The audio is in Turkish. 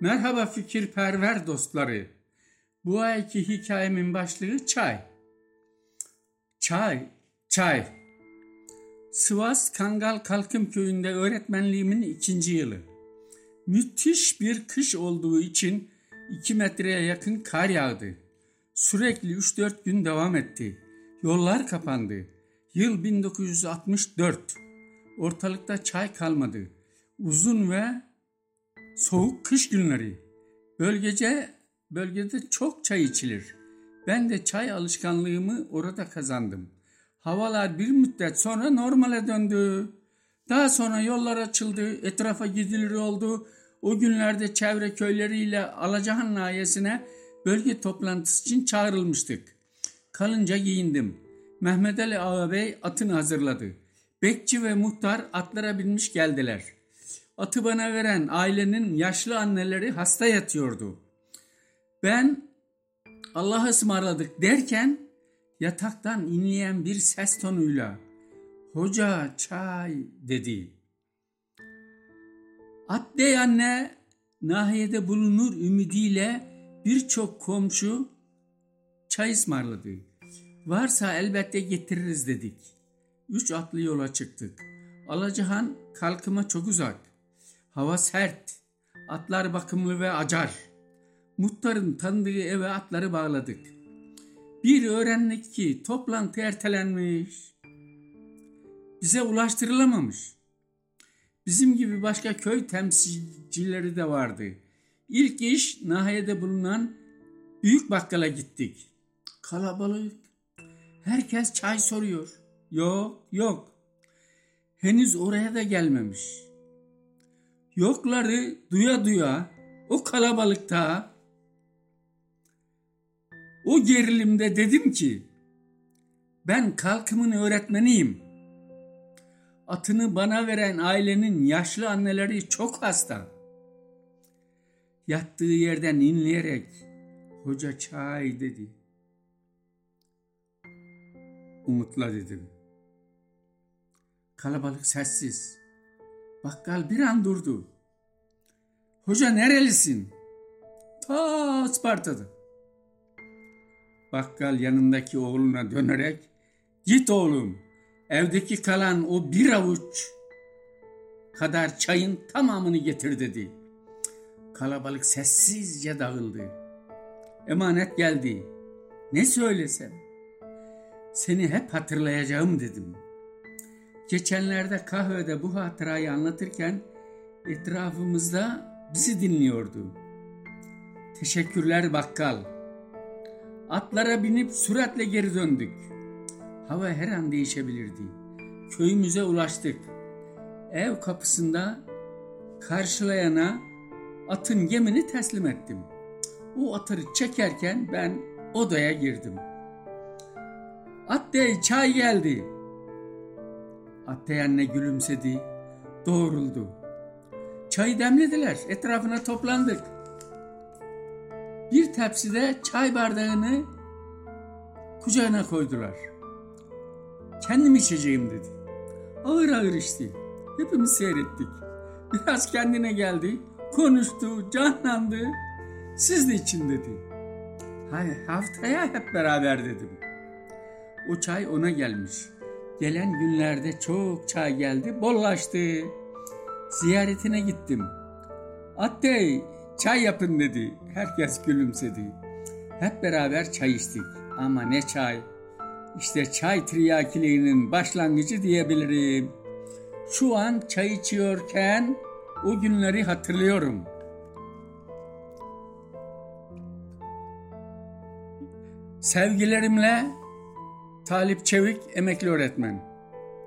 Merhaba fikirperver dostları. Bu ayki hikayemin başlığı çay. Çay, çay. Sivas Kangal Kalkım Köyü'nde öğretmenliğimin ikinci yılı. Müthiş bir kış olduğu için iki metreye yakın kar yağdı. Sürekli 3-4 gün devam etti. Yollar kapandı. Yıl 1964. Ortalıkta çay kalmadı. Uzun ve soğuk kış günleri. Bölgece bölgede çok çay içilir. Ben de çay alışkanlığımı orada kazandım. Havalar bir müddet sonra normale döndü. Daha sonra yollar açıldı, etrafa gidilir oldu. O günlerde çevre köyleriyle Alacahan nahiyesine bölge toplantısı için çağrılmıştık. Kalınca giyindim. Mehmet Ali ağabey atını hazırladı. Bekçi ve muhtar atlara binmiş geldiler. Atı bana veren ailenin yaşlı anneleri hasta yatıyordu. Ben Allah'a ısmarladık derken yataktan inleyen bir ses tonuyla hoca çay dedi. At dey anne nahiyede bulunur ümidiyle birçok komşu çay ısmarladı. Varsa elbette getiririz dedik. Üç atlı yola çıktık. Alacahan kalkıma çok uzak. Hava sert. Atlar bakımlı ve acar. Muhtarın tanıdığı eve atları bağladık. Bir öğrendik ki toplantı ertelenmiş. Bize ulaştırılamamış. Bizim gibi başka köy temsilcileri de vardı. İlk iş nahiyede bulunan büyük bakkala gittik. Kalabalık. Herkes çay soruyor. Yok, yok. Henüz oraya da gelmemiş. Yokları duya duya o kalabalıkta o gerilimde dedim ki ben kalkımın öğretmeniyim. Atını bana veren ailenin yaşlı anneleri çok hasta. Yattığı yerden inleyerek hoca çay dedi. Umutla dedim. Kalabalık sessiz. Bakkal bir an durdu. Hoca nerelisin? Ta Sparta'da. Bakkal yanındaki oğluna dönerek git oğlum evdeki kalan o bir avuç kadar çayın tamamını getir dedi. Kalabalık sessizce dağıldı. Emanet geldi. Ne söylesem? Seni hep hatırlayacağım dedim. Geçenlerde kahvede bu hatırayı anlatırken etrafımızda bizi dinliyordu. Teşekkürler bakkal. Atlara binip süratle geri döndük. Hava her an değişebilirdi. Köyümüze ulaştık. Ev kapısında karşılayana atın gemini teslim ettim. O atırı çekerken ben odaya girdim. Attey çay geldi. Attey anne gülümsedi, doğruldu. Çayı demlediler, etrafına toplandık. Bir tepside çay bardağını kucağına koydular. Kendim içeceğim dedi. Ağır ağır içti. Hepimiz seyrettik. Biraz kendine geldi, konuştu, canlandı. Siz de için dedi. Hayır, haftaya hep beraber dedim. O çay ona gelmiş. Gelen günlerde çok çay geldi, bollaştı. Ziyaretine gittim. Attey, çay yapın dedi. Herkes gülümsedi. Hep beraber çay içtik. Ama ne çay. İşte çay triyakiliğinin başlangıcı diyebilirim. Şu an çay içiyorken o günleri hatırlıyorum. Sevgilerimle Talip Çevik emekli öğretmen.